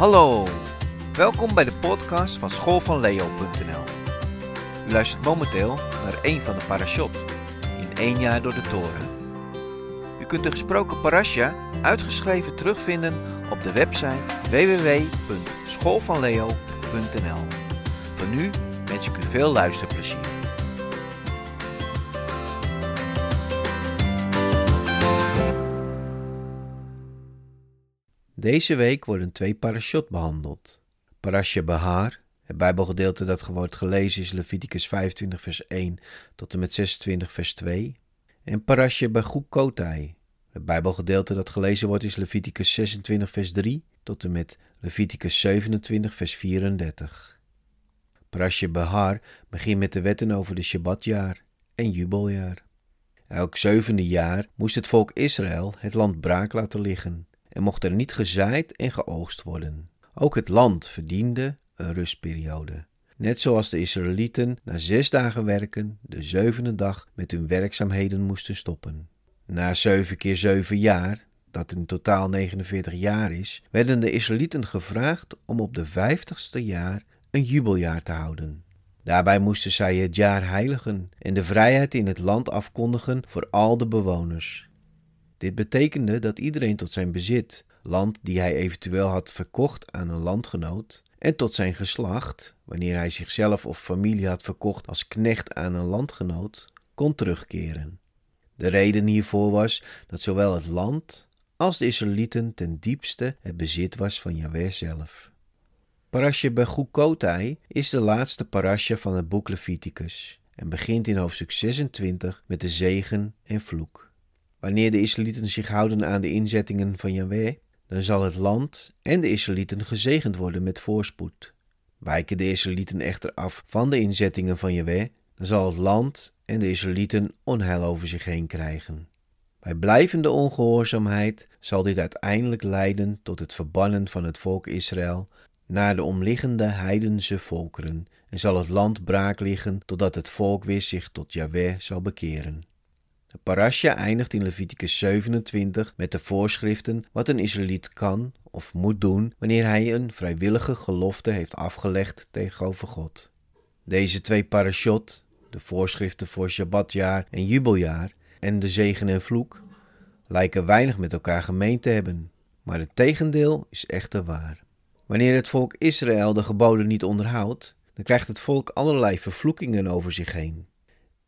Hallo, welkom bij de podcast van schoolvanleo.nl. U luistert momenteel naar een van de parashot in één jaar door de toren. U kunt de gesproken parasha uitgeschreven terugvinden op de website www.schoolvanleo.nl. Voor nu wens ik u veel luisterplezier. Deze week worden twee parashot behandeld. Parasha Bahar, het Bijbelgedeelte dat wordt gelezen is Leviticus 25 vers 1 tot en met 26 vers 2. En Parasha Bechukotai, het Bijbelgedeelte dat gelezen wordt is Leviticus 26 vers 3 tot en met Leviticus 27 vers 34. Parasha Bahar begint met de wetten over de Shabbatjaar en jubeljaar. Elk zevende jaar moest het volk Israël het land braak laten liggen en mocht er niet gezaaid en geoogst worden. Ook het land verdiende een rustperiode. Net zoals de Israëlieten na zes dagen werken de zevende dag met hun werkzaamheden moesten stoppen. Na zeven keer zeven jaar, dat in totaal 49 jaar is, werden de Israëlieten gevraagd om op de vijftigste jaar een jubeljaar te houden. Daarbij moesten zij het jaar heiligen en de vrijheid in het land afkondigen voor al de bewoners. Dit betekende dat iedereen tot zijn bezit, land die hij eventueel had verkocht aan een landgenoot, en tot zijn geslacht, wanneer hij zichzelf of familie had verkocht als knecht aan een landgenoot, kon terugkeren. De reden hiervoor was dat zowel het land als de Israëlieten ten diepste het bezit was van Yahweh zelf. Parasje Bechukotai is de laatste parasje van het boek Leviticus en begint in hoofdstuk 26 met de zegen en vloek. Wanneer de Israëlieten zich houden aan de inzettingen van Yahweh, dan zal het land en de Israëlieten gezegend worden met voorspoed. Wijken de Israëlieten echter af van de inzettingen van Yahweh, dan zal het land en de Israëlieten onheil over zich heen krijgen. Bij blijvende ongehoorzaamheid zal dit uiteindelijk leiden tot het verbannen van het volk Israël naar de omliggende heidense volkeren en zal het land braak liggen totdat het volk weer zich tot Yahweh zal bekeren. De parasha eindigt in Leviticus 27 met de voorschriften wat een Israëliet kan of moet doen wanneer hij een vrijwillige gelofte heeft afgelegd tegenover God. Deze twee parashot, de voorschriften voor Shabbatjaar en jubeljaar en de zegen en vloek, lijken weinig met elkaar gemeen te hebben, maar het tegendeel is echter waar. Wanneer het volk Israël de geboden niet onderhoudt, dan krijgt het volk allerlei vervloekingen over zich heen.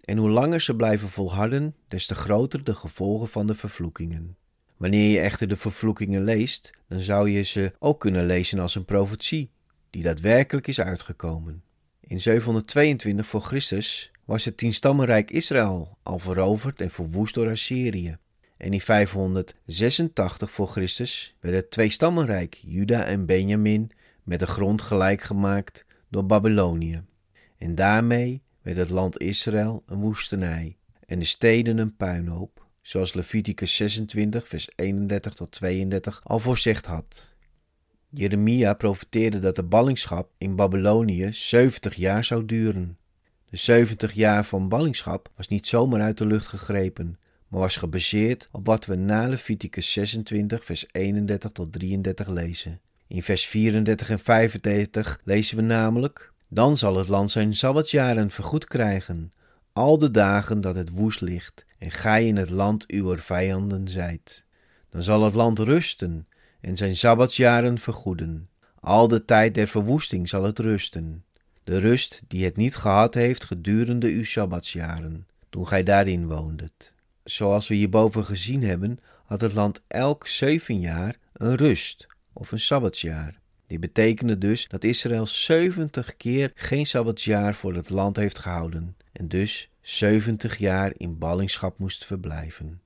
En hoe langer ze blijven volharden, des te groter de gevolgen van de vervloekingen. Wanneer je echter de vervloekingen leest, dan zou je ze ook kunnen lezen als een profetie, die daadwerkelijk is uitgekomen. In 722 voor Christus was het tienstammenrijk Israël al veroverd en verwoest door Assyrië. En in 586 voor Christus werd het tweestammenrijk Juda en Benjamin met de grond gelijk gemaakt door Babylonië. En daarmee werd het land Israël een woestenij en de steden een puinhoop, zoals Leviticus 26, vers 31 tot 32 al voorzegd had. Jeremia profeteerde dat de ballingschap in Babylonië 70 jaar zou duren. De 70 jaar van ballingschap was niet zomaar uit de lucht gegrepen, maar was gebaseerd op wat we na Leviticus 26, vers 31 tot 33 lezen. In vers 34 en 35 lezen we namelijk: dan zal het land zijn sabbatsjaren vergoed krijgen, al de dagen dat het woest ligt en gij in het land uw vijanden zijt. Dan zal het land rusten en zijn sabbatsjaren vergoeden. Al de tijd der verwoesting zal het rusten. De rust die het niet gehad heeft gedurende uw sabbatsjaren, toen gij daarin woondet. Zoals we hierboven gezien hebben, had het land elk zeven jaar een rust of een sabbatsjaar. Dit betekende dus dat Israël 70 keer geen sabbatsjaar voor het land heeft gehouden en dus 70 jaar in ballingschap moest verblijven.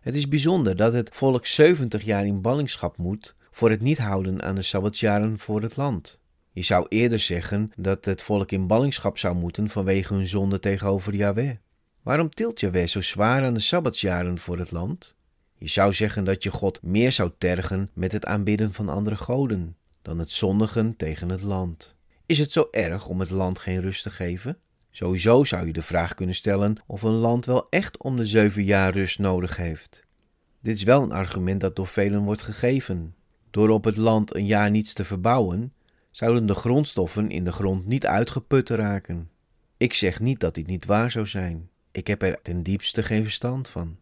Het is bijzonder dat het volk 70 jaar in ballingschap moet voor het niet houden aan de sabbatsjaren voor het land. Je zou eerder zeggen dat het volk in ballingschap zou moeten vanwege hun zonde tegenover Yahweh. Waarom tilt Yahweh zo zwaar aan de sabbatsjaren voor het land? Je zou zeggen dat je God meer zou tergen met het aanbidden van andere goden dan het zondigen tegen het land. Is het zo erg om het land geen rust te geven? Sowieso zou je de vraag kunnen stellen of een land wel echt om de zeven jaar rust nodig heeft. Dit is wel een argument dat door velen wordt gegeven. Door op het land een jaar niets te verbouwen, zouden de grondstoffen in de grond niet uitgeput raken. Ik zeg niet dat dit niet waar zou zijn. Ik heb er ten diepste geen verstand van.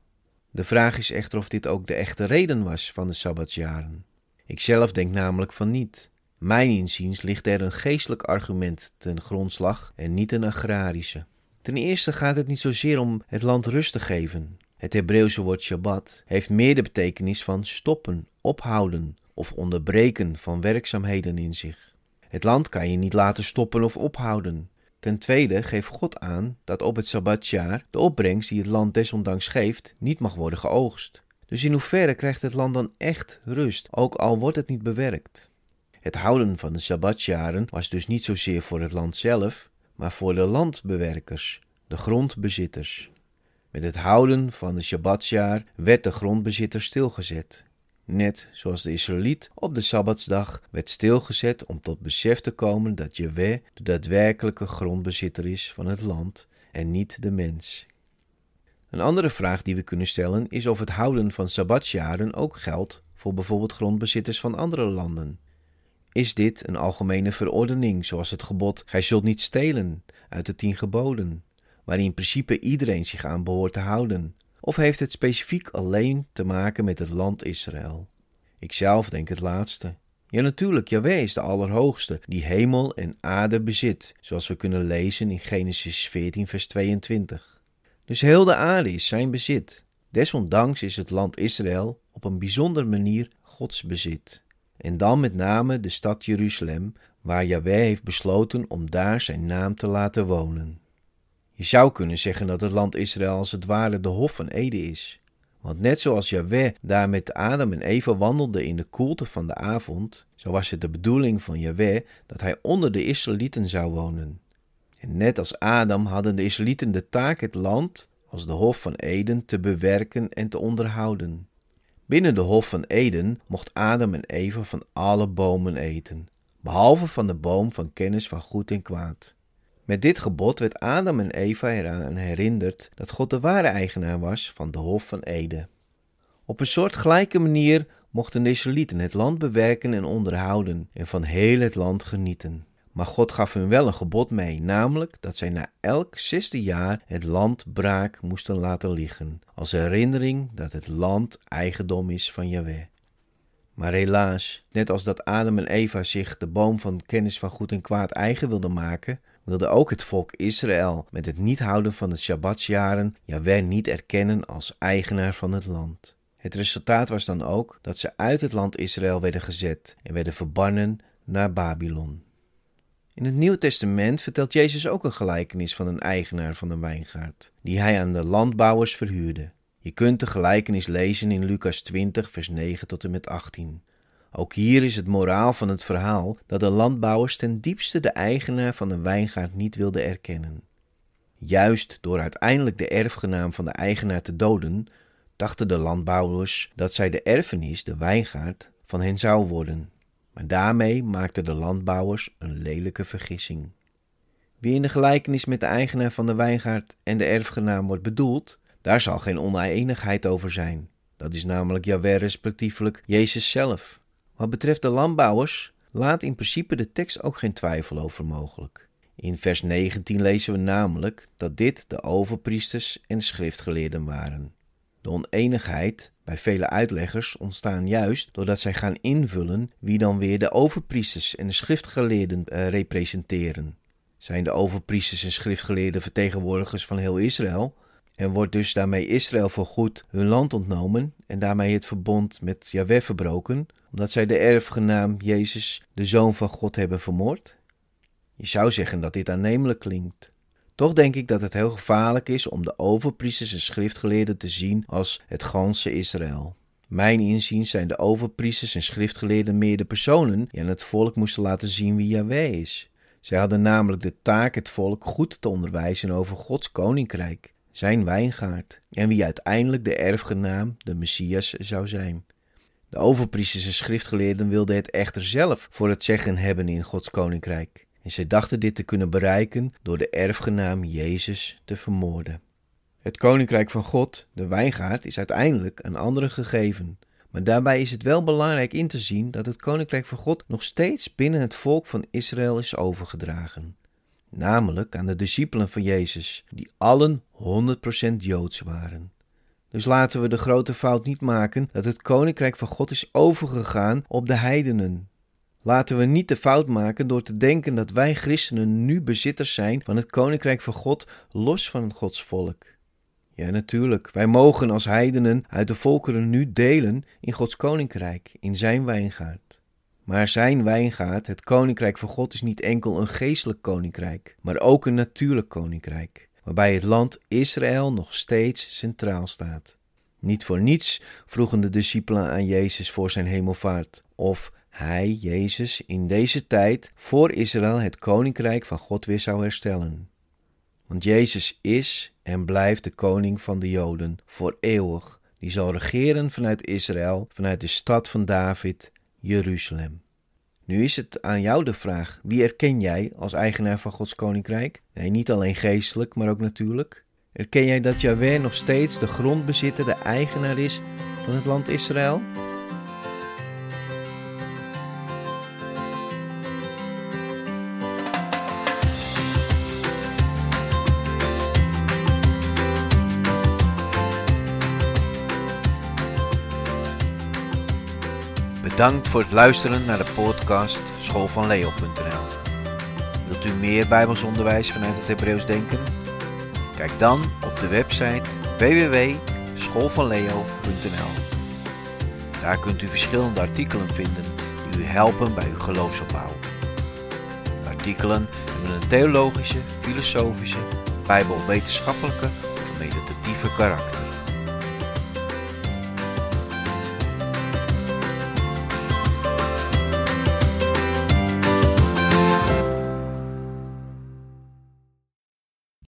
De vraag is echter of dit ook de echte reden was van de sabbatsjaren. Ik zelf denk namelijk van niet. Mijn inziens ligt er een geestelijk argument ten grondslag en niet een agrarische. Ten eerste gaat het niet zozeer om het land rust te geven. Het Hebreeuwse woord Shabbat heeft meer de betekenis van stoppen, ophouden of onderbreken van werkzaamheden in zich. Het land kan je niet laten stoppen of ophouden. Ten tweede geeft God aan dat op het Sabbatjaar de opbrengst die het land desondanks geeft niet mag worden geoogst. Dus in hoeverre krijgt het land dan echt rust, ook al wordt het niet bewerkt? Het houden van de Sabbatsjaren was dus niet zozeer voor het land zelf, maar voor de landbewerkers, de grondbezitters. Met het houden van de Shabbatsjaar werd de grondbezitter stilgezet. Net zoals de Israëliet op de Sabbatsdag werd stilgezet om tot besef te komen dat Jewe de daadwerkelijke grondbezitter is van het land en niet de mens. Een andere vraag die we kunnen stellen is of het houden van Sabbatsjaren ook geldt voor bijvoorbeeld grondbezitters van andere landen. Is dit een algemene verordening, zoals het gebod Gij zult niet stelen uit de tien geboden, waarin in principe iedereen zich aan behoort te houden? Of heeft het specifiek alleen te maken met het land Israël? Ikzelf denk het laatste. Ja, natuurlijk, Yahweh is de Allerhoogste, die hemel en aarde bezit, zoals we kunnen lezen in Genesis 14, vers 22. Dus heel de aarde is zijn bezit. Desondanks is het land Israël op een bijzondere manier Gods bezit. En dan met name de stad Jeruzalem, waar Yahweh heeft besloten om daar zijn naam te laten wonen. Je zou kunnen zeggen dat het land Israël als het ware de Hof van Ede is. Want net zoals Yahweh daar met Adam en Eva wandelde in de koelte van de avond, zo was het de bedoeling van Yahweh dat hij onder de Israëlieten zou wonen. En net als Adam hadden de Israëlieten de taak het land, als de Hof van Eden, te bewerken en te onderhouden. Binnen de Hof van Eden mocht Adam en Eva van alle bomen eten, behalve van de boom van kennis van goed en kwaad. Met dit gebod werd Adam en Eva eraan herinnerd dat God de ware eigenaar was van de Hof van Eden. Op een soort gelijke manier mochten de Israëlieten het land bewerken en onderhouden en van heel het land genieten. Maar God gaf hun wel een gebod mee, namelijk dat zij na elk zesde jaar het land braak moesten laten liggen, als herinnering dat het land eigendom is van Yahweh. Maar helaas, net als dat Adam en Eva zich de boom van kennis van goed en kwaad eigen wilden maken, wilde ook het volk Israël met het niet houden van de Shabbatsjaren Yahweh niet erkennen als eigenaar van het land. Het resultaat was dan ook dat ze uit het land Israël werden gezet en werden verbannen naar Babylon. In het Nieuw Testament vertelt Jezus ook een gelijkenis van een eigenaar van een wijngaard, die hij aan de landbouwers verhuurde. Je kunt de gelijkenis lezen in Lucas 20, vers 9 tot en met 18. Ook hier is het moraal van het verhaal dat de landbouwers ten diepste de eigenaar van een wijngaard niet wilden erkennen. Juist door uiteindelijk de erfgenaam van de eigenaar te doden, dachten de landbouwers dat zij de erfenis, de wijngaard, van hen zou worden. Maar daarmee maakten de landbouwers een lelijke vergissing. Wie in de gelijkenis met de eigenaar van de wijngaard en de erfgenaam wordt bedoeld, daar zal geen oneenigheid over zijn. Dat is namelijk Jaweh respectievelijk Jezus zelf. Wat betreft de landbouwers laat in principe de tekst ook geen twijfel over mogelijk. In vers 19 lezen we namelijk dat dit de overpriesters en schriftgeleerden waren. De oneenigheid bij vele uitleggers ontstaan juist doordat zij gaan invullen wie dan weer de overpriesters en de schriftgeleerden uh, representeren. Zijn de overpriesters en schriftgeleerden vertegenwoordigers van heel Israël? En wordt dus daarmee Israël voorgoed hun land ontnomen en daarmee het verbond met Yahweh verbroken, omdat zij de erfgenaam Jezus, de Zoon van God, hebben vermoord? Je zou zeggen dat dit aannemelijk klinkt. Toch denk ik dat het heel gevaarlijk is om de overpriesters en schriftgeleerden te zien als het ganse Israël. Mijn inziens zijn de overpriesters en schriftgeleerden meer de personen die aan het volk moesten laten zien wie Yahweh is. Zij hadden namelijk de taak het volk goed te onderwijzen over Gods koninkrijk, zijn wijngaard, en wie uiteindelijk de erfgenaam, de Messias, zou zijn. De overpriesters en schriftgeleerden wilden het echter zelf voor het zeggen hebben in Gods koninkrijk. En zij dachten dit te kunnen bereiken door de erfgenaam Jezus te vermoorden. Het koninkrijk van God, de wijngaard, is uiteindelijk aan anderen gegeven, Maar daarbij is het wel belangrijk in te zien dat het koninkrijk van God nog steeds binnen het volk van Israël is overgedragen. Namelijk aan de discipelen van Jezus, die allen 100% Joods waren. Dus laten we de grote fout niet maken dat het koninkrijk van God is overgegaan op de heidenen. Laten we niet de fout maken door te denken dat wij christenen nu bezitters zijn van het koninkrijk van God los van Gods volk. Ja, natuurlijk, wij mogen als heidenen uit de volkeren nu delen in Gods koninkrijk, in zijn wijngaard. Maar zijn wijngaard, het koninkrijk van God, is niet enkel een geestelijk koninkrijk, maar ook een natuurlijk koninkrijk, waarbij het land Israël nog steeds centraal staat. Niet voor niets vroegen de discipelen aan Jezus voor zijn hemelvaart, of hij, Jezus, in deze tijd voor Israël het koninkrijk van God weer zou herstellen. Want Jezus is en blijft de koning van de Joden voor eeuwig, die zal regeren vanuit Israël, vanuit de stad van David, Jeruzalem. Nu is het aan jou de vraag: wie erken jij als eigenaar van Gods koninkrijk? Nee, niet alleen geestelijk, maar ook natuurlijk. Erken jij dat Jahweh nog steeds de grondbezitter, de eigenaar is van het land Israël? Bedankt voor het luisteren naar de podcast schoolvanleo.nl. Wilt u meer Bijbelsonderwijs vanuit het Hebreeuws denken? Kijk dan op de website www.schoolvanleo.nl. Daar kunt u verschillende artikelen vinden die u helpen bij uw geloofsopbouw. Artikelen hebben een theologische, filosofische, bijbelwetenschappelijke of meditatieve karakter.